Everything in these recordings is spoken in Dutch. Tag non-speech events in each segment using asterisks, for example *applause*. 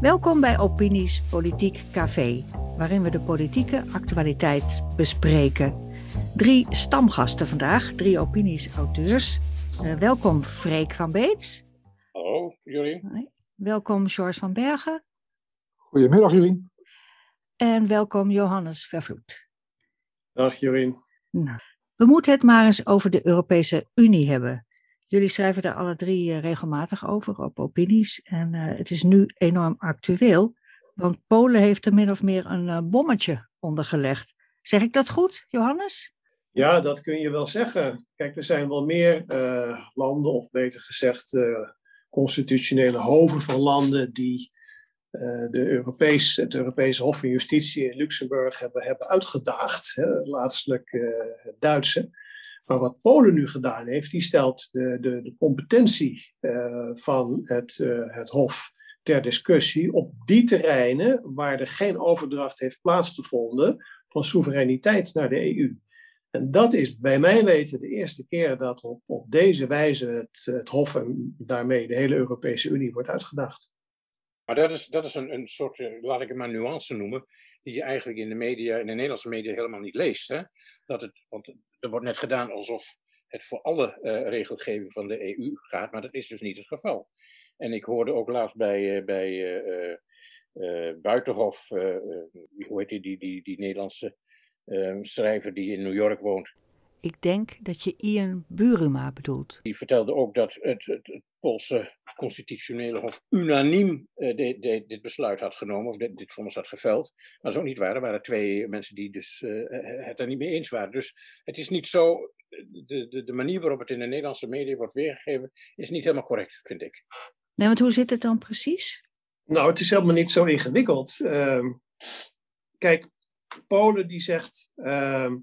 Welkom bij Opinies Politiek Café, waarin we de politieke actualiteit bespreken. Drie stamgasten vandaag, drie opinies-auteurs. Uh, welkom Freek van Beets. Hallo, Jurien. Welkom George van Bergen. Goedemiddag, Jurien. En welkom Johannes Vervloed. Dag, Jurien. Nou, we moeten het maar eens over de Europese Unie hebben. Jullie schrijven daar alle drie uh, regelmatig over op opinies. En uh, het is nu enorm actueel, want Polen heeft er min of meer een uh, bommetje ondergelegd. Zeg ik dat goed, Johannes? Ja, dat kun je wel zeggen. Kijk, er zijn wel meer landen, of beter gezegd, constitutionele hoven van landen die de Europees, het Europese Hof van Justitie in Luxemburg hebben, hebben uitgedaagd. Laatstelijk het Duitse. Maar wat Polen nu gedaan heeft, die stelt de, de, de competentie uh, van het, uh, het Hof ter discussie op die terreinen waar er geen overdracht heeft plaatsgevonden van soevereiniteit naar de EU. En dat is bij mij weten de eerste keer dat op, op deze wijze het, het Hof en daarmee de hele Europese Unie wordt uitgedacht. Maar dat is, dat is een, een soort, eh, laat ik het maar nuance noemen, die je eigenlijk in de media, in de Nederlandse media helemaal niet leest. Hè? Dat het, want er wordt net gedaan alsof het voor alle uh, regelgeving van de EU gaat, maar dat is dus niet het geval. En ik hoorde ook laatst bij, uh, bij uh, Buitenhof, hoe heet die, die, die Nederlandse schrijver die in New York woont, ik denk dat je Ian Buruma bedoelt. Die vertelde ook dat het, het, het Poolse constitutionele hof unaniem uh, de, de, dit besluit had genomen, of dit, dit vonnis had geveld. Maar dat is ook niet waar. Er waren twee mensen die dus, uh, het er niet mee eens waren. Dus het is niet zo, de, de, de manier waarop het in de Nederlandse media wordt weergegeven, is niet helemaal correct, vind ik. Nee, want hoe zit het dan precies? Nou, het is helemaal niet zo ingewikkeld. Uh, kijk, Polen die zegt ehm,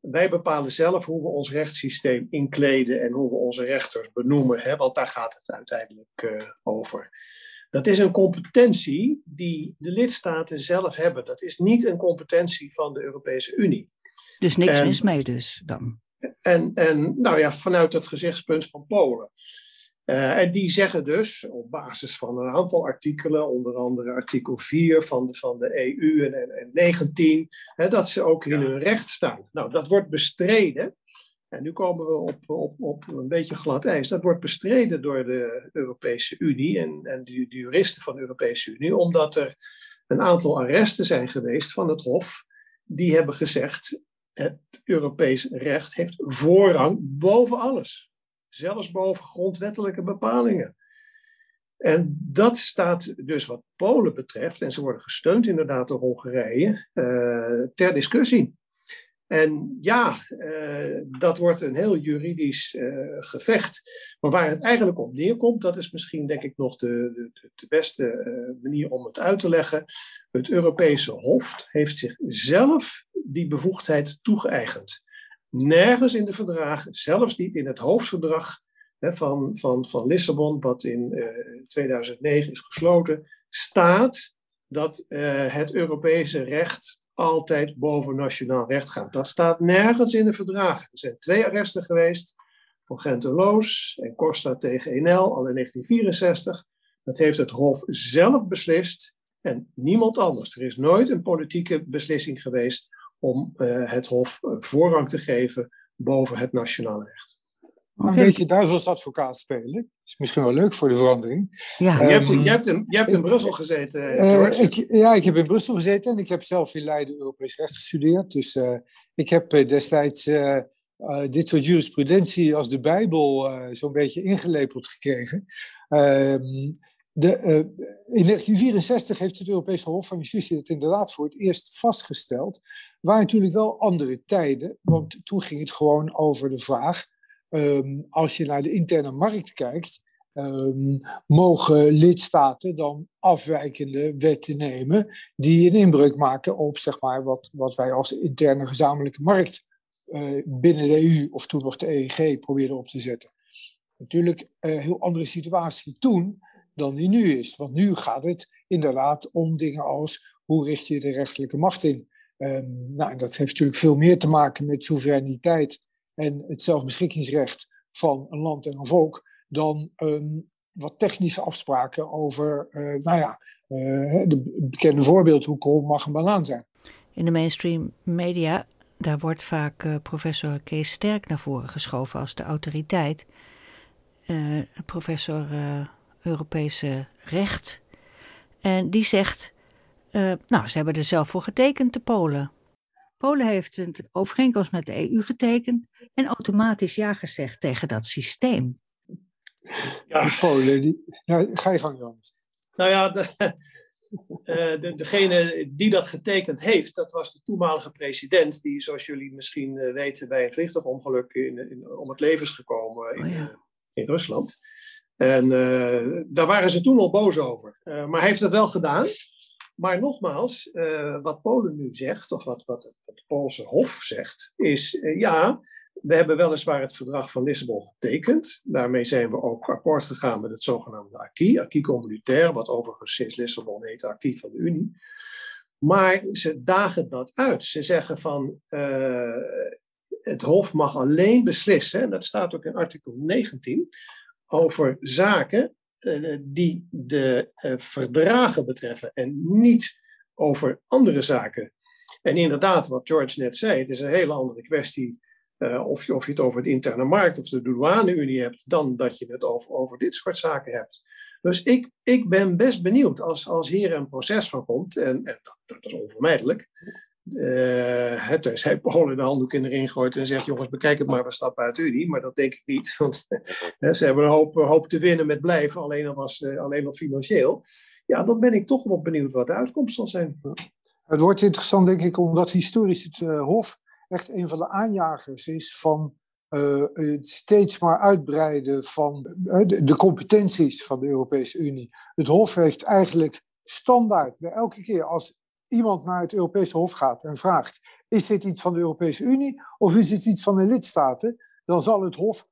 wij bepalen zelf hoe we ons rechtssysteem inkleden en hoe we onze rechters benoemen, hè, want daar gaat het uiteindelijk uh, over. Dat is een competentie die de lidstaten zelf hebben. Dat is niet een competentie van de Europese Unie. Dus niks en, mis mee dus dan? En, en nou ja, vanuit het gezichtspunt van Polen. Uh, en die zeggen dus, op basis van een aantal artikelen, onder andere artikel 4 van de, van de EU en, en, en 19, hè, dat ze ook in hun recht staan. Nou, dat wordt bestreden. En nu komen we op, op, op een beetje glad ijs. Dat wordt bestreden door de Europese Unie en, en de, de juristen van de Europese Unie, omdat er een aantal arresten zijn geweest van het Hof. Die hebben gezegd: het Europees recht heeft voorrang boven alles zelfs boven grondwettelijke bepalingen. En dat staat dus wat Polen betreft, en ze worden gesteund inderdaad door Hongarije, uh, ter discussie. En ja, uh, dat wordt een heel juridisch uh, gevecht. Maar waar het eigenlijk op neerkomt, dat is misschien denk ik nog de, de, de beste manier om het uit te leggen. Het Europese Hof heeft zichzelf die bevoegdheid toegeëigend. Nergens in de verdragen, zelfs niet in het hoofdverdrag hè, van, van, van Lissabon, wat in uh, 2009 is gesloten, staat dat uh, het Europese recht altijd boven nationaal recht gaat. Dat staat nergens in de verdragen. Er zijn twee arresten geweest van Genteloos en Costa tegen Enel al in 1964. Dat heeft het Hof zelf beslist en niemand anders. Er is nooit een politieke beslissing geweest om uh, het Hof voorrang te geven boven het nationale recht. Een beetje duivels advocaat spelen. Is misschien wel leuk voor de verandering. Ja. Um, je, hebt, je, hebt in, je hebt in Brussel gezeten. Uh, ik, ja, ik heb in Brussel gezeten en ik heb zelf in Leiden Europees recht gestudeerd. Dus uh, ik heb destijds dit soort jurisprudentie als de Bijbel zo'n beetje ingelepeld gekregen. Um, de, uh, in 1964 heeft het Europese Hof van Justitie het inderdaad voor het eerst vastgesteld. Waren natuurlijk wel andere tijden, want toen ging het gewoon over de vraag: um, als je naar de interne markt kijkt, um, mogen lidstaten dan afwijkende wetten nemen die een inbreuk maken op zeg maar, wat, wat wij als interne gezamenlijke markt uh, binnen de EU of toen nog de EEG probeerden op te zetten. Natuurlijk een uh, heel andere situatie toen dan die nu is. Want nu gaat het inderdaad om dingen als hoe richt je de rechterlijke macht in. Um, nou, dat heeft natuurlijk veel meer te maken met soevereiniteit en het zelfbeschikkingsrecht van een land en een volk dan um, wat technische afspraken over, nou ja, de bekende voorbeeld hoe kool mag een banaan zijn. In de mainstream media, daar wordt vaak professor Kees Sterk naar voren geschoven als de autoriteit. professor Europese recht. En die zegt, nou, ze hebben er zelf voor getekend, de Polen. Polen heeft een overeenkomst met de EU getekend en automatisch ja gezegd tegen dat systeem. Ja, Polen, die, ga je gang, Jonas. Nou ja, de, uh, *laughs* de, degene die dat getekend heeft, dat was de toenmalige president, die, zoals jullie misschien uh, weten, bij een vliegtuigongeluk in, in, om het leven is gekomen in, oh ja. in Rusland. En uh, daar waren ze toen al boos over. maar hij heeft het wel gedaan. Maar nogmaals, uh, wat Polen nu zegt, of wat, wat, het Poolse Hof zegt, is ja, we hebben weliswaar het verdrag van Lissabon getekend. Daarmee zijn we ook akkoord gegaan met het zogenaamde acquis, acquis communautaire, wat overigens sinds Lissabon heet acquis van de Unie. Maar ze dagen dat uit. Ze zeggen van het Hof mag alleen beslissen, en dat staat ook in artikel 19, over zaken eh, die de eh, verdragen betreffen en niet over andere zaken. En inderdaad, wat George net zei, het is een hele andere kwestie uh, of, je, of je het over de interne markt of de douane-unie hebt, dan dat je het over, over dit soort zaken hebt. Dus ik, ik ben best benieuwd als, als hier een proces van komt, en, en dat, dat, is onvermijdelijk, uh, het zij Polen de handdoek in erin gooit en zegt: jongens, bekijk het maar, we stappen uit Unie. Maar dat denk ik niet, *laughs* want ze hebben een hoop, hoop te winnen met blijven, alleen al, was, uh, alleen al financieel. Ja, dan ben ik toch wel benieuwd wat de uitkomst zal zijn. Het wordt interessant, denk ik, omdat historisch het uh, Hof echt een van de aanjagers is van het steeds maar uitbreiden van de, de competenties van de Europese Unie. Het Hof heeft eigenlijk standaard bij elke keer als iemand naar het Europese Hof gaat en vraagt: is dit iets van de Europese Unie of is dit iets van de lidstaten? Dan zal het Hof,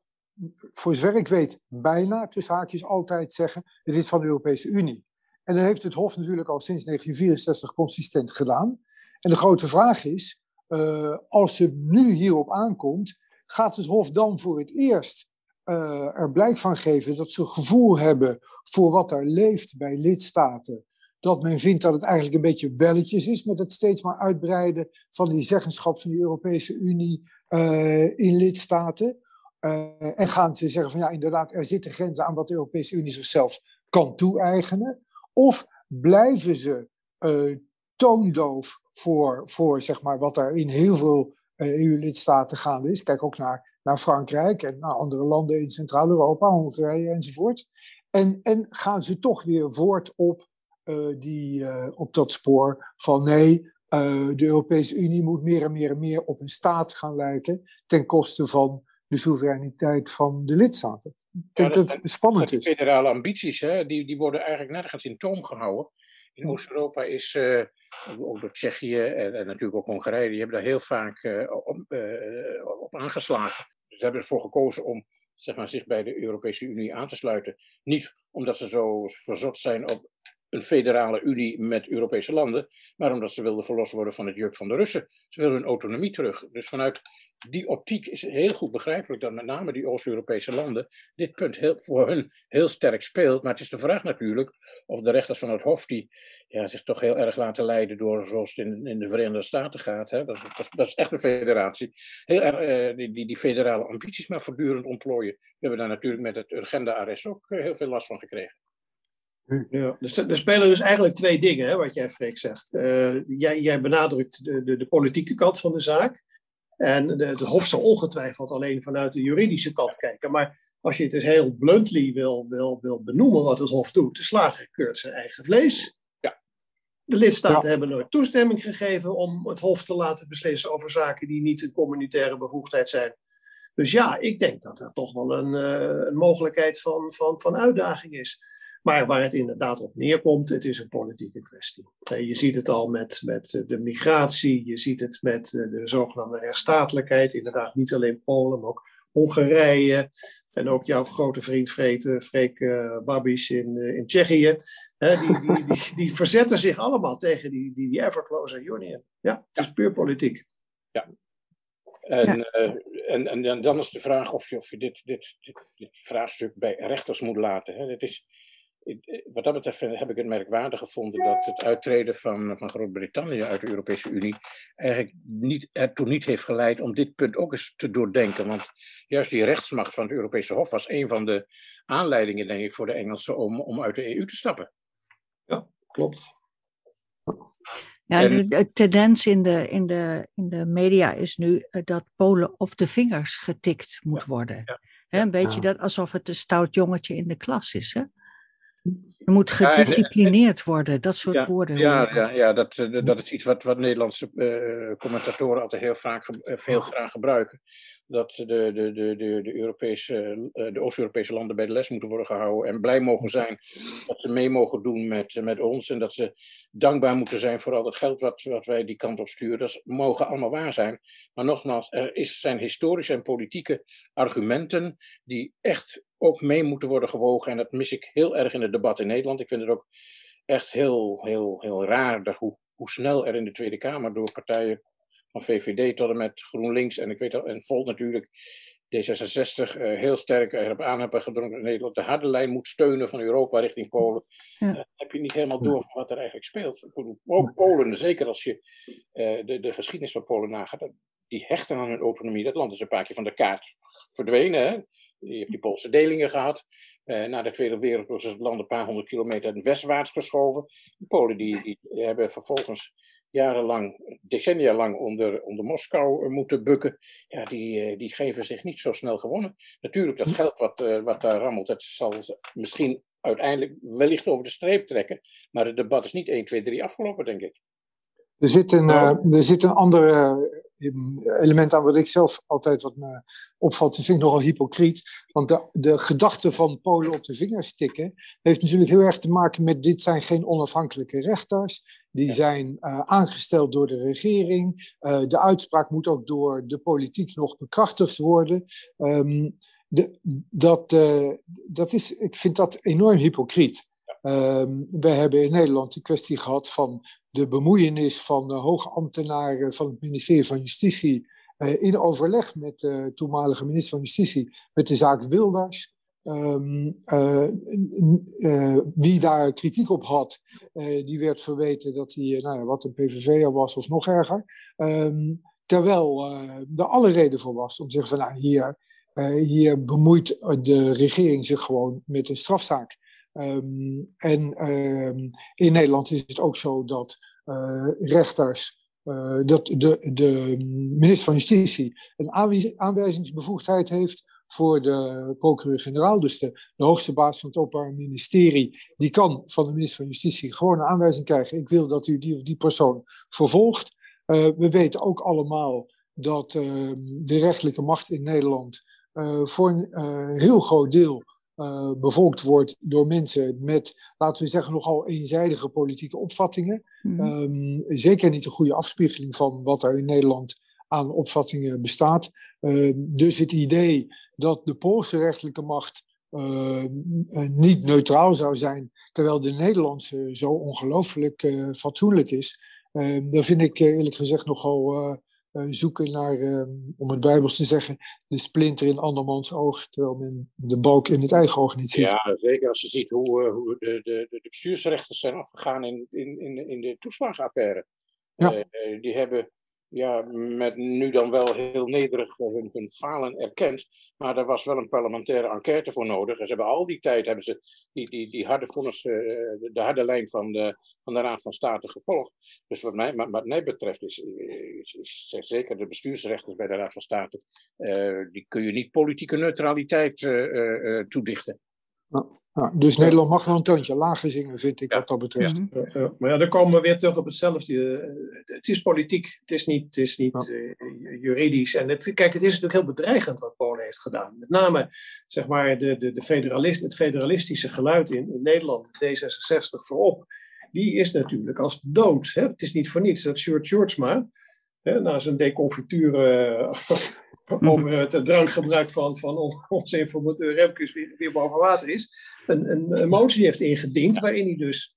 voor zover ik weet, bijna tussen haakjes altijd zeggen: het is van de Europese Unie. En dat heeft het Hof natuurlijk al sinds 1964 consistent gedaan. En de grote vraag is: uh, als het nu hierop aankomt, gaat het Hof dan voor het eerst uh, er blijk van geven dat ze gevoel hebben voor wat er leeft bij lidstaten dat men vindt dat het eigenlijk een beetje belletjes is met het steeds maar uitbreiden van die zeggenschap van de Europese Unie uh, in lidstaten. Uh, en gaan ze zeggen van ja, inderdaad, er zitten grenzen aan wat de Europese Unie zichzelf kan toe-eigenen. Of blijven ze uh, toondoof voor, voor zeg maar, wat er in heel veel EU-lidstaten gaande is. Kijk ook naar, naar Frankrijk en naar andere landen in Centraal-Europa, Hongarije enzovoort. En, en gaan ze toch weer voort op die uh, op dat spoor van nee, uh, de Europese Unie moet meer en meer en meer op een staat gaan lijken ten koste van de soevereiniteit van de lidstaten. Ik denk ja, dat, het spannend is. De federale ambities, hè, die, die worden eigenlijk nergens in toom gehouden. In Oost-Europa is, ook door Tsjechië en, en, natuurlijk ook Hongarije, die hebben daar heel vaak op, op aangeslagen. Ze hebben ervoor gekozen om zeg maar, zich bij de Europese Unie aan te sluiten. Niet omdat ze zo verzot zijn op een federale unie met Europese landen, maar omdat ze wilden verlost worden van het juk van de Russen. Ze willen hun autonomie terug. Dus vanuit die optiek is het heel goed begrijpelijk dat met name die Oost-Europese landen dit punt heel, voor hun heel sterk speelt. Maar het is de vraag natuurlijk of de rechters van het Hof, die ja, zich toch heel erg laten leiden door zoals het in, in de Verenigde Staten gaat, hè, dat, dat, dat, is echt een federatie, heel erg, eh, die, die, die, federale ambities maar voortdurend ontplooien. We hebben daar natuurlijk met het Urgenda-arrest ook eh, heel veel last van gekregen. Ja, dus er spelen dus eigenlijk twee dingen, hè, wat jij, Freek, zegt. Uh, jij, jij, benadrukt de, de, de, politieke kant van de zaak. En de, het Hof zal ongetwijfeld alleen vanuit de juridische kant kijken. Maar als je het dus heel bluntly wil, wil, wil benoemen wat het Hof doet, de slager keurt zijn eigen vlees. Ja. De lidstaten hebben nooit toestemming gegeven om het Hof te laten beslissen over zaken die niet een communitaire bevoegdheid zijn. Dus ja, ik denk dat er toch wel een, uh, een mogelijkheid van, van, van uitdaging is. Maar waar het inderdaad op neerkomt, het is een politieke kwestie. Je ziet het al met, met de migratie, je ziet het met de zogenaamde rechtsstatelijkheid. Inderdaad, niet alleen Polen, maar ook Hongarije. En ook jouw grote vriend Freek, Freek uh, Babiš in, in Tsjechië. die, die, die, die, verzetten zich allemaal tegen die, die, die ever closer union. Ja, het is puur politiek. Ja. En, en, en, dan is de vraag of je, of je dit, dit, dit, dit vraagstuk bij rechters moet laten. Hè. Het is, wat dat betreft heb ik het merkwaardig gevonden dat het uittreden van, van Groot-Brittannië uit de Europese Unie eigenlijk niet, ertoe niet heeft geleid om dit punt ook eens te doordenken. Want juist die rechtsmacht van het Europese Hof was een van de aanleidingen, denk ik, voor de Engelsen om, om uit de EU te stappen. Ja, klopt. Ja, de, tendens in de, in, de, in de media is nu eh, dat Polen op de vingers getikt moet worden. een beetje dat alsof het een stout jongetje in de klas is. Hè? Er moet gedisciplineerd worden, dat soort woorden. Ja, ja, ja dat, eh, dat is iets wat, wat Nederlandse uh, commentatoren altijd heel vaak uh, veel graag gebruiken. Dat de, de, de, de, de, Europese, de Oost-Europese landen bij de les moeten worden gehouden en blij mogen zijn dat ze mee mogen doen met, met ons en dat ze dankbaar moeten zijn voor al het geld wat, wat wij die kant op sturen. Dat mogen allemaal waar zijn. Maar nogmaals, er is, zijn historische en politieke argumenten die echt ook mee moeten worden gewogen. En dat mis ik heel erg in het debat in Nederland. Ik vind het ook echt heel, heel, heel raar dat hoe, hoe snel er in de Tweede Kamer door partijen van VVD tot en met GroenLinks en ik weet al, en Volt natuurlijk D66 uh, heel sterk erop aan hebben gedrongen dat Nederland de harde lijn moet steunen van Europa richting Polen. Ja. Uh, heb je niet helemaal door wat er eigenlijk speelt. Ook Polen, zeker als je uh, de, de geschiedenis van Polen nagaat, die hechten aan hun autonomie. Dat land is een paar keer van de kaart verdwenen. Hè? Je hebt die Poolse delingen gehad. Uh, na de Tweede Wereldoorlog is het land een paar honderd kilometer westwaarts geschoven. De Polen die, die hebben vervolgens jarenlang, decennia lang onder, onder Moskou eh, moeten bukken. Ja, die, eh, die geven zich niet zo snel gewonnen. Natuurlijk, dat geld wat, wat daar rammelt, dat zal misschien uiteindelijk wellicht over de streep trekken. Maar het debat is niet 1, 2, 3 afgelopen, denk ik. Er zit een, uh, er zit een andere element aan wat ik zelf altijd wat me opvalt. Dat vind ik nogal hypocriet. Want de, de gedachte van Polen op de vingers tikken heeft natuurlijk heel erg te maken met dit zijn geen onafhankelijke rechters. Die zijn uh, aangesteld door de regering. Uh, de uitspraak moet ook door de politiek nog bekrachtigd worden. Um, de, dat, uh, dat is, ik vind dat enorm hypocriet. Um, we hebben in Nederland de kwestie gehad van de bemoeienis van uh, hoge ambtenaren van het ministerie van Justitie uh, in overleg met de toenmalige minister van Justitie met de zaak Wilders. Um, wie daar kritiek op had, die werd verweten dat hij nou ja, wat een PVV'er was of nog erger. Um, terwijl er alle reden voor was om te zeggen van nou hier, hier bemoeit de regering zich gewoon met een strafzaak. Um, en in Nederland is het ook zo dat rechters, uh, dat de, de minister van Justitie een aanwijzingsbevoegdheid heeft voor de procureur-generaal, dus de, hoogste baas van het Openbaar Ministerie, die kan van de minister van Justitie gewoon een aanwijzing krijgen: ik wil dat u die of die persoon vervolgt. Uh, we weten ook allemaal dat de rechterlijke macht in Nederland voor een heel groot deel uh, bevolkt wordt door mensen met, laten we zeggen, nogal eenzijdige politieke opvattingen. Mm. Um, zeker niet een goede afspiegeling van wat er in Nederland aan opvattingen bestaat. Uh, dus het idee dat de Poolse rechterlijke macht uh, niet neutraal zou zijn, terwijl de Nederlandse zo ongelooflijk fatsoenlijk is, daar vind ik eerlijk gezegd nogal eh, zoeken naar, ehm, om het Bijbels te zeggen, de splinter in andermans oog, terwijl men de balk in het eigen oog niet ziet. Ja, zeker als je ziet hoe, eh, hoe de, de, de bestuursrechters zijn afgegaan in, in, in, in de toeslagenaffaire. Ja. Uh, die hebben ja, met nu dan wel heel nederig hun, hun falen erkend. Maar er was wel een parlementaire enquête voor nodig. En ze hebben al die tijd hebben ze die, die, die harde vonnis, uh, de harde lijn van de, van de Raad van State gevolgd. Dus wat mij, wat mij betreft is, is, is, zeker de bestuursrechters bij de Raad van State, die kun je niet politieke neutraliteit toedichten. Ja, dus Nederland mag wel een toontje lager zingen, vind ik, wat dat betreft. Ja. maar ja, dan komen we weer terug op hetzelfde. Eh, het is politiek, het is niet, het is niet uh, juridisch. En het, kijk, het is natuurlijk heel bedreigend wat Polen heeft gedaan. Met name zeg maar, de, de, de federalist, het federalistische geluid in, in Nederland, D66 voorop, die is natuurlijk als dood. Hè? Het is niet voor niets dat Sjoerd Sjoerdsma, na zijn deconfituur *laughs* over het drankgebruik van, van *laughs* onze informateur Remkes weer, weer boven water is, een, een, een, motie heeft ingediend waarin hij dus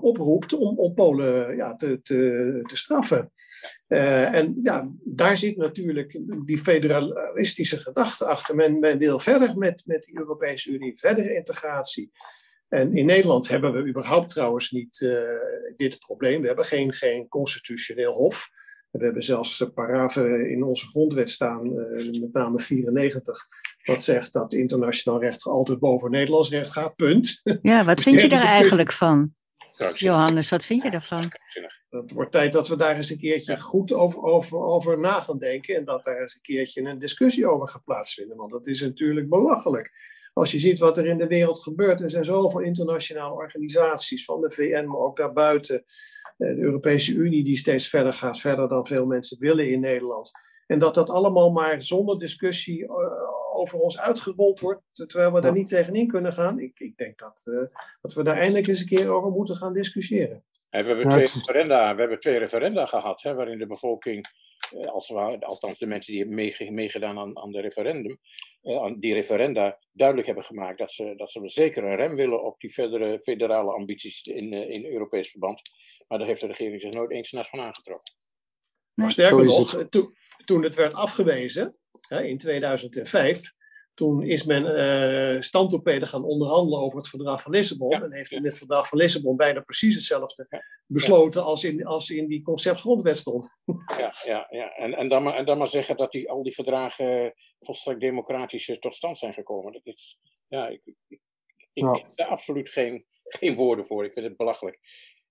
oproept om, om Polen ja, te, te, te straffen. en ja, daar zit natuurlijk die federalistische gedachte achter. Men, men wil verder met, met de Europese Unie, verdere integratie. En in Nederland hebben we überhaupt trouwens niet dit probleem. We hebben geen, geen constitutioneel hof. We hebben zelfs paragrafen in onze grondwet staan, met name 94, wat zegt dat internationaal recht altijd boven Nederlands recht gaat, punt. Ja, wat vind je daar eigenlijk van? Johannes, wat vind je daarvan? Het wordt tijd dat we daar eens een keertje goed over, over, over na gaan denken en dat daar eens een keertje een discussie over gaat plaatsvinden, want dat is natuurlijk belachelijk. Als je ziet wat er in de wereld gebeurt, er zijn zoveel internationale organisaties, van de VN, maar ook daarbuiten, eh, de Europese Unie die steeds verder gaat, verder dan veel mensen willen in Nederland. En dat dat allemaal maar zonder discussie eh, over ons uitgerold wordt, terwijl we daar niet tegenin kunnen gaan. Ik, ik denk dat, uh, dat we daar eindelijk eens een keer over moeten gaan discussiëren. we, hebben twee referenda, we hebben twee referenda gehad, hè, waarin de bevolking, als we, althans de mensen die hebben meegedaan aan, aan de referendum, aan die referenda duidelijk hebben gemaakt dat ze, dat ze zeker een rem willen op die verdere federale ambities in, in Europees verband. Maar daar heeft de regering zich nooit eens naast van aangetrokken. Maar sterker nog, toen, toen het werd afgewezen, hè, in 2005, toen is men uh, standtorpeden gaan onderhandelen over het verdrag van Lissabon. Ja, en heeft in het verdrag van Lissabon bijna precies hetzelfde ja, besloten als, in, als in die conceptgrondwet stond. *laughs* Ja, ja, ja. En, en, dan maar, en dan maar zeggen dat die, al die verdragen volstrekt democratisch tot stand zijn gekomen. Dat is, ja, ik, ik, ik, ik heb daar absoluut geen, geen woorden voor. Ik vind het belachelijk.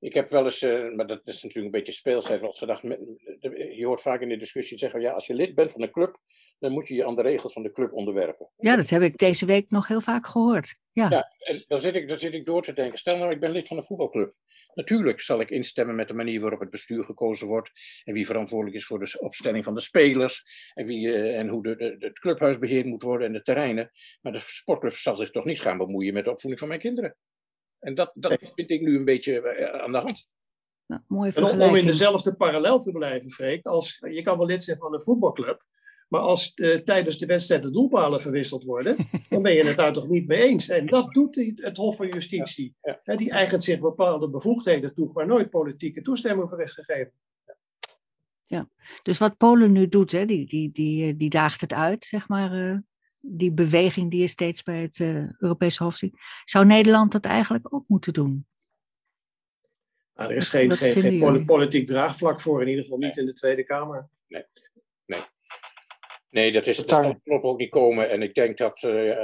Ik heb wel eens, uh, maar dat is natuurlijk een beetje speelsheid, wel gedacht. Je hoort vaak in de discussie zeggen: ja, als je lid bent van een club, dan moet je je aan de regels van de club onderwerpen. Ja, dat heb ik deze week nog heel vaak gehoord. Ja, ja en dan zit, ik, dan zit ik door te denken. Stel nou, ik ben lid van een voetbalclub. Natuurlijk zal ik instemmen met de manier waarop het bestuur gekozen wordt. En wie verantwoordelijk is voor de opstelling van de spelers. En, wie, uh, en hoe de, de, het clubhuis beheerd moet worden en de terreinen. Maar de sportclub zal zich toch niet gaan bemoeien met de opvoeding van mijn kinderen. En dat, dat vind ik nu een beetje eh, aan de hand. Nou, mooi om, om in dezelfde parallel te blijven, Freek, als, je kan wel lid zijn van een voetbalclub, maar als uh, tijdens de wedstrijd de doelpalen verwisseld worden, *laughs* dan ben je het daar toch niet mee eens. En dat doet het Hof van Justitie. Ja, ja. die eigent zich bepaalde bevoegdheden toe, waar nooit politieke toestemming voor is gegeven. Ja, dus wat Polen nu doet, hè, die, die, die, eh, die daagt het uit, zeg maar, uh, die beweging die je steeds bij het uh, Europese Hof ziet. Zou Nederland dat eigenlijk ook moeten doen? Nou, er is geen, geen, geen politiek draagvlak voor, in ieder geval niet in de Tweede Kamer. Nee, nee. Nee, dat, is, dat klopt ook niet komen. En ik denk dat, uh,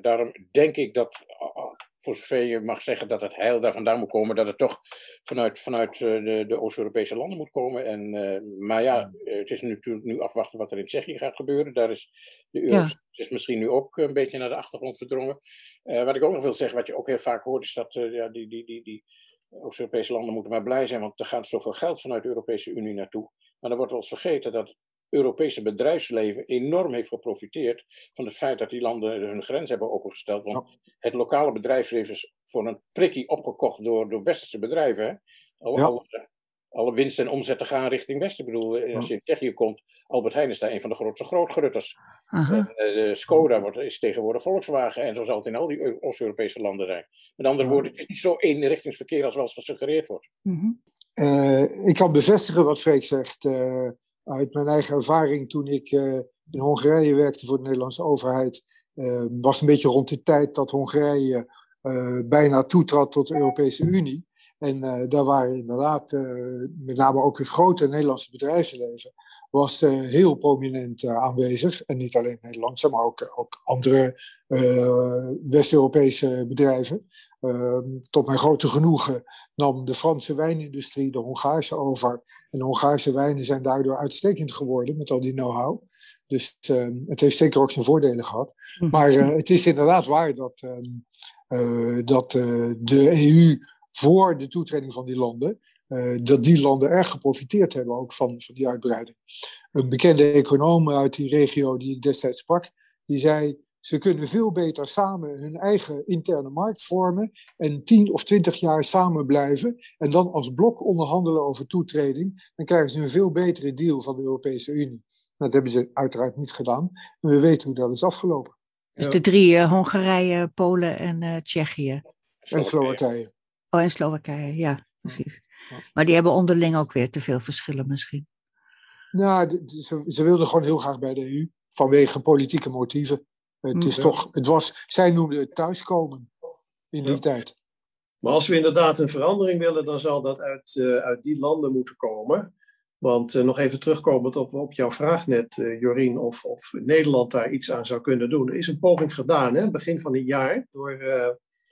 daarom denk ik dat, voor zover je mag zeggen dat het heil daar vandaan moet komen, dat het toch vanuit, vanuit de, de Oost-Europese landen moet komen. En, maar ja, het is natuurlijk nu afwachten wat er in Tsjechië gaat gebeuren. Daar is de euro ja. is misschien nu ook een beetje naar de achtergrond verdrongen. wat ik ook nog wil zeggen, wat je ook heel vaak hoort, is dat ja, die, die, die, die Oost-Europese landen moeten maar blij zijn, want er gaat zoveel geld vanuit de Europese Unie naartoe. Maar dan wordt wel eens vergeten dat Europese bedrijfsleven enorm heeft geprofiteerd van het feit dat die landen hun grens hebben opengesteld. Want het lokale bedrijfsleven is voor een prikkie opgekocht door, door westerse bedrijven. Hè? Alle, ja. alle, alle, winst en omzetten gaan richting Westen. Ik bedoel, ja. als je in Tsjechië komt, Albert Heijn is daar een van de grootste grootgrutters. Uh, Skoda wordt, is tegenwoordig Volkswagen en zo zal het in al die Oost-Europese landen zijn. Met andere woorden, het is niet zo eenrichtingsverkeer als wel eens gesuggereerd wordt. Uh -huh. uh, ik kan bevestigen wat Freek zegt uit mijn eigen ervaring toen ik uh, in Hongarije werkte voor de Nederlandse overheid, uh, was een beetje rond de tijd dat Hongarije uh, bijna toetrad tot de Europese Unie. En daar waren inderdaad, met name ook het grote Nederlandse bedrijfsleven, was heel prominent aanwezig. En niet alleen Nederlandse, maar ook, ook andere West-Europese bedrijven. Ehm, tot mijn grote genoegen nam de Franse wijnindustrie de Hongaarse over. En de Hongaarse wijnen zijn daardoor uitstekend geworden met al die know-how. Dus uh, het heeft zeker ook zijn voordelen gehad. Mhm. Maar uh, het is inderdaad waar dat, uh, dat de EU voor de toetreding van die landen, dat die landen erg geprofiteerd hebben ook van, van die uitbreiding. Een bekende econoom uit die regio die ik destijds sprak, die zei ze kunnen veel beter samen hun eigen interne markt vormen en tien of twintig jaar samen blijven en dan als blok onderhandelen over toetreding. Dan krijgen ze een veel betere deal van de Europese Unie. Dat hebben ze uiteraard niet gedaan. En we weten hoe dat is afgelopen. Dus de drie, uh, Hongarije, Polen en uh, Tsjechië. En Slowakije. Oh, en Slowakije, ja, precies. Maar die hebben onderling ook weer te veel verschillen misschien. Nou, ze, ze wilden gewoon heel graag bij de EU, vanwege politieke motieven. Het is toch, het was, zij noemden het thuiskomen in die tijd. Maar als we inderdaad een verandering willen, dan zal dat uit, uh, uit die landen moeten komen. Want uh, nog even terugkomend op, op jouw vraag net, uh, Jorien, of, of Nederland daar iets aan zou kunnen doen. Er is een poging gedaan, hè, begin van het jaar, door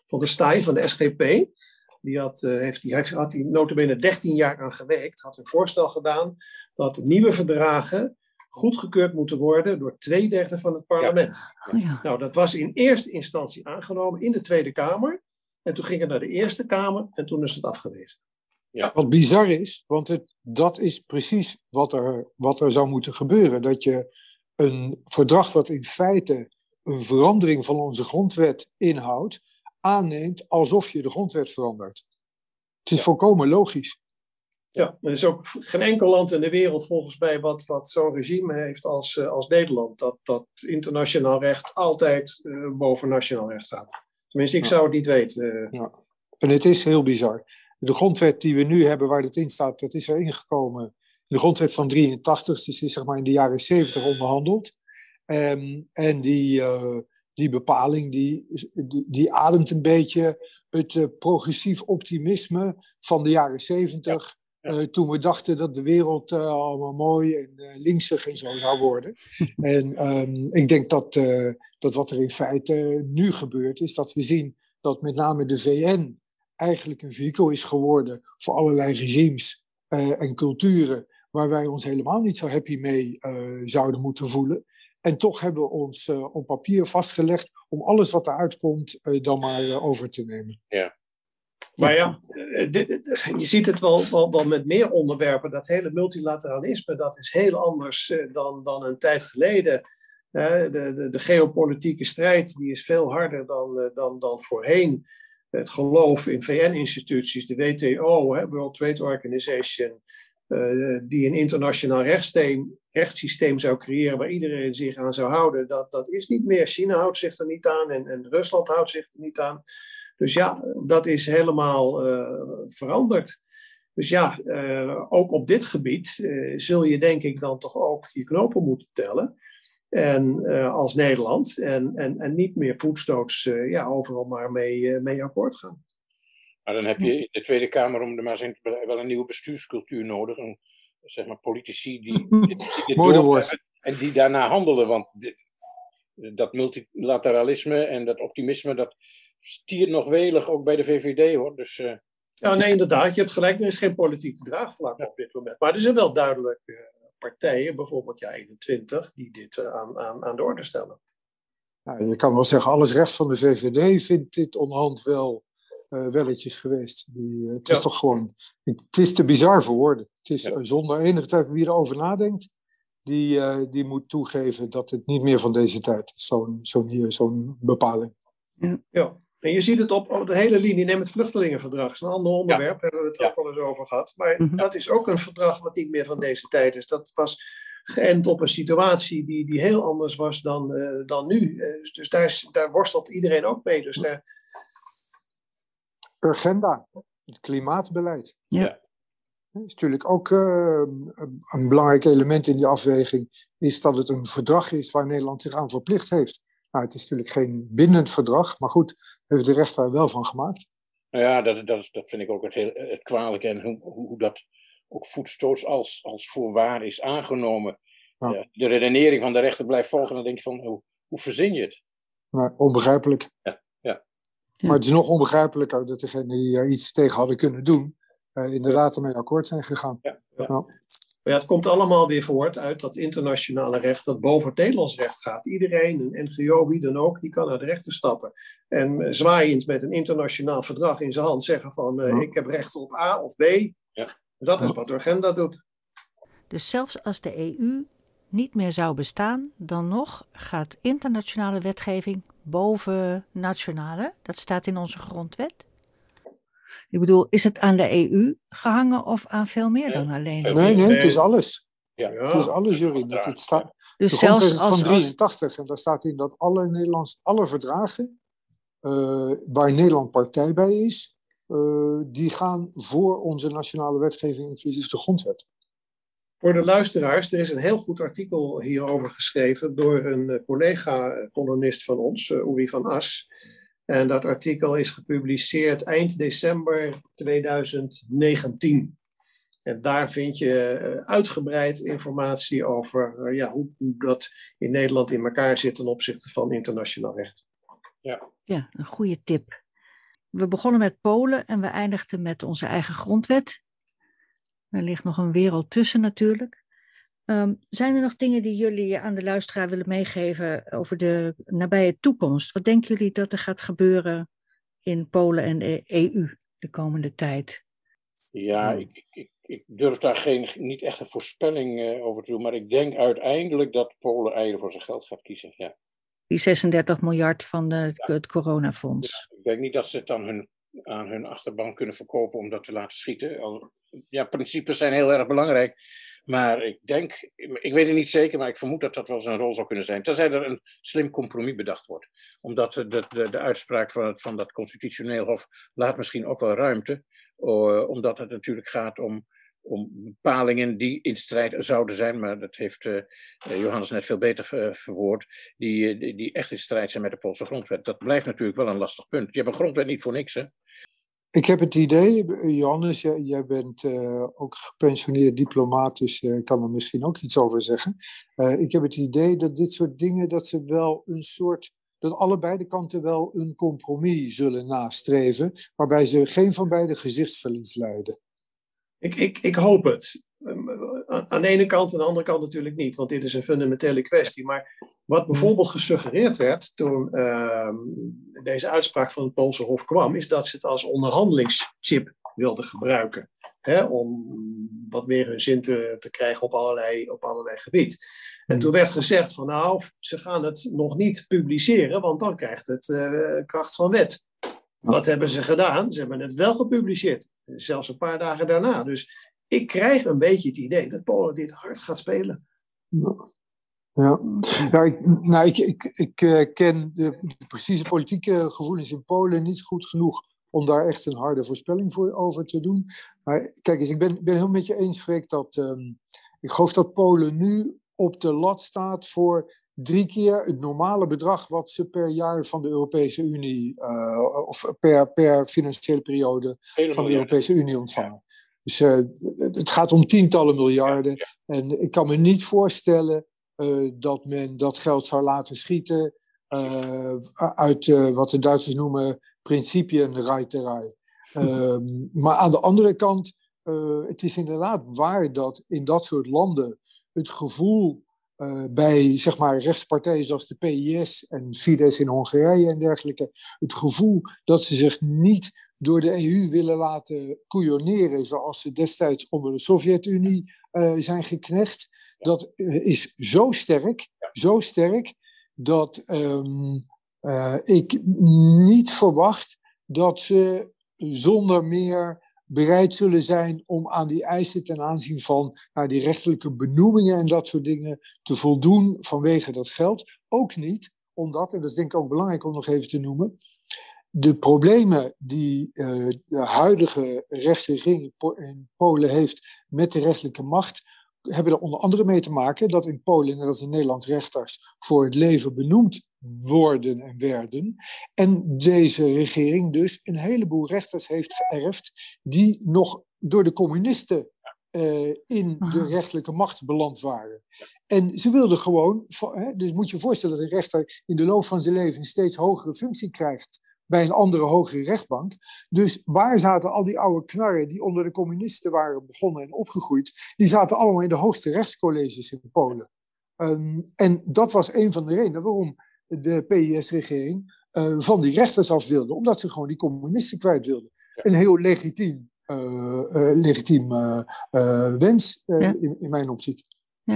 Van der Staaij van de SGP. Die had, heeft, die heeft, had die notabene 13 jaar aan gewerkt, had een voorstel gedaan dat nieuwe verdragen goedgekeurd moeten worden door twee derde van het parlement. Ja. Oh ja. Nou, dat was in eerste instantie aangenomen in de Tweede Kamer. En toen ging het naar de Eerste Kamer en toen is het afgewezen. Ja. Wat bizar is, want het, dat is precies wat er, wat er zou moeten gebeuren. Dat je een verdrag wat in feite een verandering van onze grondwet inhoudt, aanneemt alsof je de grondwet verandert. Het is ja. volkomen logisch. Ja, er is ook geen enkel land in de wereld volgens mij wat, wat zo'n regime heeft als, uh, als Nederland. Dat, dat internationaal recht altijd uh, boven nationaal recht staat. Tenminste, ik ja. zou het niet weten. Ja. En het is heel bizar. De grondwet die we nu hebben, waar het in staat, dat is er ingekomen. In de grondwet van 83, dus is zeg maar in de jaren 70 onderhandeld. Um, en die, uh, die bepaling, die, die, die, ademt een beetje het uh, progressief optimisme van de jaren 70. Ja. Uh, toen we dachten dat de wereld uh, allemaal mooi en uh, linksig en zo zou worden. *laughs* en um, ik denk dat, dat wat er in feite nu gebeurt, is dat we zien dat met name de VN eigenlijk een vehikel is geworden voor allerlei regimes en culturen waar wij ons helemaal niet zo happy mee zouden moeten voelen. En toch hebben we ons op papier vastgelegd om alles wat eruit komt dan maar over te nemen. Ja. Maar ja, eh, je ziet het wel, wel, met meer onderwerpen. Dat hele multilateralisme, dat is heel anders eh, dan, dan een tijd geleden. De, de, de geopolitieke strijd die is veel harder dan, eh, dan, dan voorheen. Het geloof in VN-instituties, de WTO, World Trade Organization, die een internationaal rechtssysteem, rechtssysteem zou creëren waar iedereen zich aan zou houden, dat, dat is niet meer. China houdt zich er niet aan en, en Rusland houdt zich er niet aan. Dus ja, dat is helemaal uh, veranderd. Dus ja, uh, ook op dit gebied uh, zul je denk ik dan toch ook je knopen moeten tellen. En als Nederland. En, en, en niet meer voetstoots ja, overal maar mee, mee akkoord gaan. Maar dan heb je in de Tweede Kamer om de maar zijn wel een nieuwe bestuurscultuur nodig. Een, zeg maar politici die, *laughs* dit, dit woord. en die daarna handelen. Want dit, dat multilateralisme en dat optimisme, dat, stiert nog welig, ook bij de VVD hoor. Dus, uh... Ja, nee, inderdaad. Je hebt gelijk, er is geen politieke draagvlak ja. op dit moment. Maar er zijn wel duidelijk uh, partijen, bijvoorbeeld ja 21, die dit uh, aan, aan, aan de orde stellen. Nou, je kan wel zeggen, alles rechts van de VVD vindt dit onderhand wel welletjes geweest. Die, het is ja. toch gewoon, het is te bizar voor woorden. Het is ja. zonder enige twijfel wie erover nadenkt, die, die moet toegeven dat het niet meer van deze tijd is, zo'n zo'n zo'n bepaling. Ja. En je ziet het op, op de hele linie, neem het vluchtelingenverdrag, dat is een ander onderwerp, ja. hebben we het ja. ook al eens over gehad. Maar mm -hmm. dat is ook een verdrag wat niet meer van deze tijd is. Dat was geënt op een situatie die, die heel anders was dan, uh, dan nu. Uh, dus daar, is, daar worstelt iedereen ook mee. Dus daar... Agenda, het klimaatbeleid. Ja. Dat is natuurlijk ook uh, een belangrijk element in die afweging, is dat het een verdrag is waar Nederland zich aan verplicht heeft. Nou, het is natuurlijk geen bindend verdrag, maar goed, heeft de rechter er wel van gemaakt. Nou ja, dat, dat, dat vind ik ook het, heel, het kwalijke en hoe, hoe dat ook voetstoots als, als voorwaar is aangenomen. Ja. Ja, de redenering van de rechter blijft volgen, dan denk je van, hoe, hoe verzin je het? Nou, onbegrijpelijk. Ja, ja. Maar het is nog onbegrijpelijker dat degenen die er iets tegen hadden kunnen doen, uh, inderdaad ermee akkoord zijn gegaan. Ja, ja. Maar ja, het komt allemaal weer voort uit dat internationale recht dat boven het Nederlands recht gaat. Iedereen, een NGO, wie dan ook, die kan naar de rechter stappen. En zwaaiend met een internationaal verdrag in zijn hand zeggen van uh, ik heb recht op A of B. Ja. Dat is wat de agenda doet. Dus zelfs als de EU niet meer zou bestaan, dan nog gaat internationale wetgeving boven nationale. Dat staat in onze grondwet. Ik bedoel, is het aan de EU gehangen of aan veel meer dan alleen? Nee, nee, het is alles. Ja. Het is alles, Jury. Het, staat, dus de zelfs als, van 83 en daar staat in dat alle Nederlands, alle verdragen uh, waar Nederland partij bij is, die gaan voor onze nationale wetgeving, inclusief de grondwet. Voor de luisteraars, er is een heel goed artikel hierover geschreven door een collega-columnist van ons, Uri van As. En dat artikel is gepubliceerd eind december 2019. En daar vind je eh, uitgebreid informatie over eh, ja, hoe, hoe, dat in Nederland in elkaar zit ten opzichte van internationaal recht. Ja. ja, een goede tip. We begonnen met Polen en we eindigden met onze eigen grondwet. Er ligt nog een wereld tussen natuurlijk. Um, zijn er nog dingen die jullie aan de luisteraar willen meegeven over de nabije toekomst? Wat denken jullie dat er gaat gebeuren in Polen en de EU de komende tijd? Ja, ik, ik, ik durf daar geen, niet echt een voorspelling uh, over te doen, maar ik denk uiteindelijk dat Polen eieren voor zijn geld gaat kiezen. Ja. Die 36 miljard van de, het coronafonds. Ja, ik denk niet dat ze het dan hun, aan hun achterban kunnen verkopen om dat te laten schieten. Ja, principes zijn heel erg belangrijk. Maar ik denk, ik weet het niet zeker, maar ik vermoed dat dat wel zijn rol zou kunnen zijn. Tenzij er een slim compromis bedacht wordt. Omdat de, de, de uitspraak van, van dat constitutioneel hof laat misschien ook wel ruimte. Uh, omdat het natuurlijk gaat om, om bepalingen die in strijd zouden zijn, maar dat heeft uh, Johannes net veel beter verwoord, die, die, die, echt in strijd zijn met de Poolse grondwet. Dat blijft natuurlijk wel een lastig punt. Je hebt een grondwet niet voor niks, hè? Ik heb het idee, Johannes, jij, bent uh, ook gepensioneerd diplomaat, dus uh, kan er misschien ook iets over zeggen. Uh, ik heb het idee dat dit soort dingen, dat ze wel een soort, dat allebei de kanten wel een compromis zullen nastreven, waarbij ze geen van beide gezichtsverlies leiden. Ik, ik, ik hoop het. Aan de ene kant en aan de andere kant natuurlijk niet, want dit is een fundamentele kwestie. Maar wat bijvoorbeeld gesuggereerd werd toen uh, deze uitspraak van het Poolse Hof kwam, is dat ze het als onderhandelingschip wilden gebruiken. Hè, om wat meer hun zin te, te krijgen op allerlei, op allerlei gebied. En toen werd gezegd van nou, ze gaan het nog niet publiceren, want dan krijgt het uh, kracht van wet. Wat hebben ze gedaan? Ze hebben het wel gepubliceerd. Zelfs een paar dagen daarna. Dus ik krijg een beetje het idee dat Polen dit hard gaat spelen. Ja, ja ik, nou, ik, ik, ik uh, ken de, de, precieze politieke gevoelens in Polen niet goed genoeg om daar echt een harde voorspelling voor over te doen. Maar kijk eens, ik ben, ben heel met je eens, Freek, dat um, ik geloof dat Polen nu op de lat staat voor drie keer het normale bedrag wat ze per jaar van de Europese Unie, uh, of per, per financiële periode Hele van de Europese Unie ontvangen. Dus uh, het gaat om tientallen miljarden. Ja, ja. En ik kan me niet voorstellen uh, dat men dat geld zou laten schieten uh, uit wat de Duitsers noemen principienreiterij. um, maar aan de andere kant, het is inderdaad waar dat in dat soort landen het gevoel bij zeg maar, rechtspartijen zoals de PIS en Fidesz in Hongarije en dergelijke, het gevoel dat ze zich niet door de EU willen laten couilloneren zoals ze destijds onder de Sovjet-Unie uh, zijn geknecht, dat uh, is zo sterk, zo sterk, dat um, ik niet verwacht dat ze zonder meer bereid zullen zijn om aan die eisen ten aanzien van nou, die rechtelijke benoemingen en dat soort dingen te voldoen vanwege dat geld. Ook niet omdat, en dat is denk ik ook belangrijk om nog even te noemen, de problemen die uh, de huidige rechtsregering in Polen heeft met de rechterlijke macht, hebben er onder andere mee te maken dat in Polen, net als in Nederland, rechters voor het leven benoemd worden en werden. En deze regering dus een heleboel rechters heeft geërfd die nog door de communisten uh, in de rechterlijke macht beland waren. En ze wilden gewoon, dus moet je je voorstellen dat een rechter in de loop van zijn leven een steeds hogere functie krijgt bij een andere hogere rechtbank. Dus waar zaten al die oude knarren die onder de communisten waren begonnen en opgegroeid, die zaten allemaal in de hoogste rechtscolleges in Polen. Um, en dat was een van de redenen waarom de PIS-regering uh, van die rechters af wilde, omdat ze gewoon die communisten kwijt wilden. Een heel legitiem, uh, uh, legitiem wens ja. in, in, mijn optiek.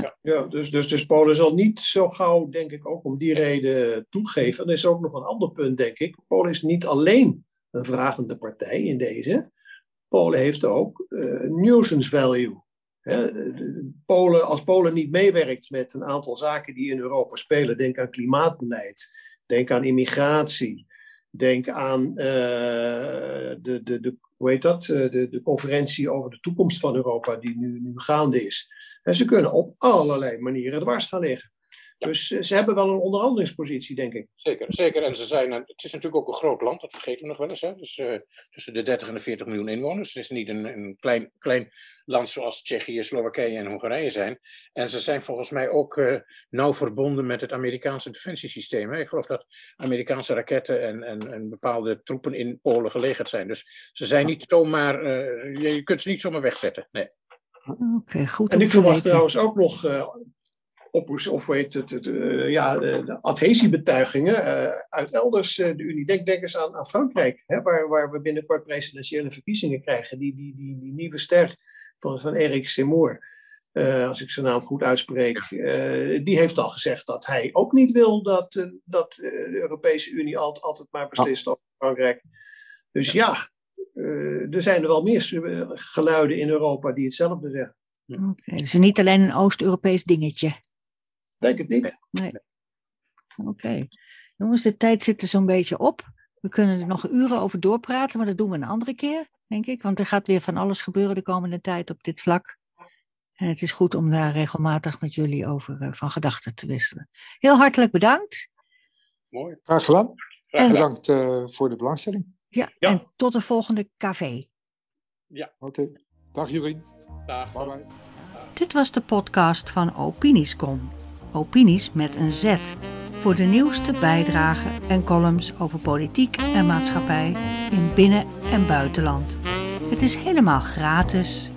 Ja, ja dus, dus, dus Polen zal niet zo gauw, denk ik, ook om die reden toegeven. Er is ook nog een ander punt, denk ik. Polen is niet alleen een vragende partij in deze. Polen heeft ook nuisance value. Polen, als Polen niet meewerkt met een aantal zaken die in Europa spelen, denk aan klimaatbeleid, denk aan immigratie, Denk aan de, de, de, hoe heet dat? De, de conferentie over de toekomst van Europa, die nu, nu gaande is. En ze kunnen op allerlei manieren dwars gaan liggen. Dus eh, ze hebben wel een onderhandelingspositie, denk ik. Zeker, zeker. En ze zijn, het is natuurlijk ook een groot land, dat vergeten we nog wel eens. Hè? Dus uh, tussen de 30 en de 40 miljoen inwoners. Het is niet een, een klein, klein land zoals Tsjechië, Slowakije en Hongarije zijn. En ze zijn volgens mij ook uh, nauw verbonden met het Amerikaanse defensiesysteem. Hè? Ik geloof dat Amerikaanse raketten en, en, en, bepaalde troepen in Polen gelegerd zijn. Dus ze zijn niet zomaar, je kunt ze niet zomaar wegzetten. Nee. Oké, goed. En ik verwacht trouwens ook nog op, of weet het, het uh, ja, de adhesiebetuigingen uh, uit elders uh, de Unie. Denk, denk eens aan, aan Frankrijk, hè, waar, waar we binnenkort presidentiële verkiezingen krijgen. Die, die, die, die nieuwe ster van, van Eric Seymour, als ik zijn naam goed uitspreek, die heeft al gezegd dat hij ook niet wil dat, dat de Europese Unie altijd, altijd maar beslist over Frankrijk. Dus ja, er zijn er wel meer geluiden in Europa die hetzelfde zeggen. Okay, dus niet alleen een Oost-Europees dingetje. Denk het niet. Nee. Oké. Jongens, de tijd zit er zo'n beetje op. We kunnen er nog uren over doorpraten, maar dat doen we een andere keer, denk ik. Want er gaat weer van alles gebeuren de komende tijd op dit vlak. En het is goed om daar regelmatig met jullie over uh, van gedachten te wisselen. Heel hartelijk bedankt. Mooi. Graag gedaan. En bedankt uh, voor de belangstelling. Ja, ja, en tot de volgende café. Ja. Oké. Okay. Dag Jurien. Dag. Bye bye. Dit was de podcast van Opiniescom opinies met een Z. Voor de nieuwste bijdragen en columns over politiek en maatschappij in binnen- en buitenland. Het is helemaal gratis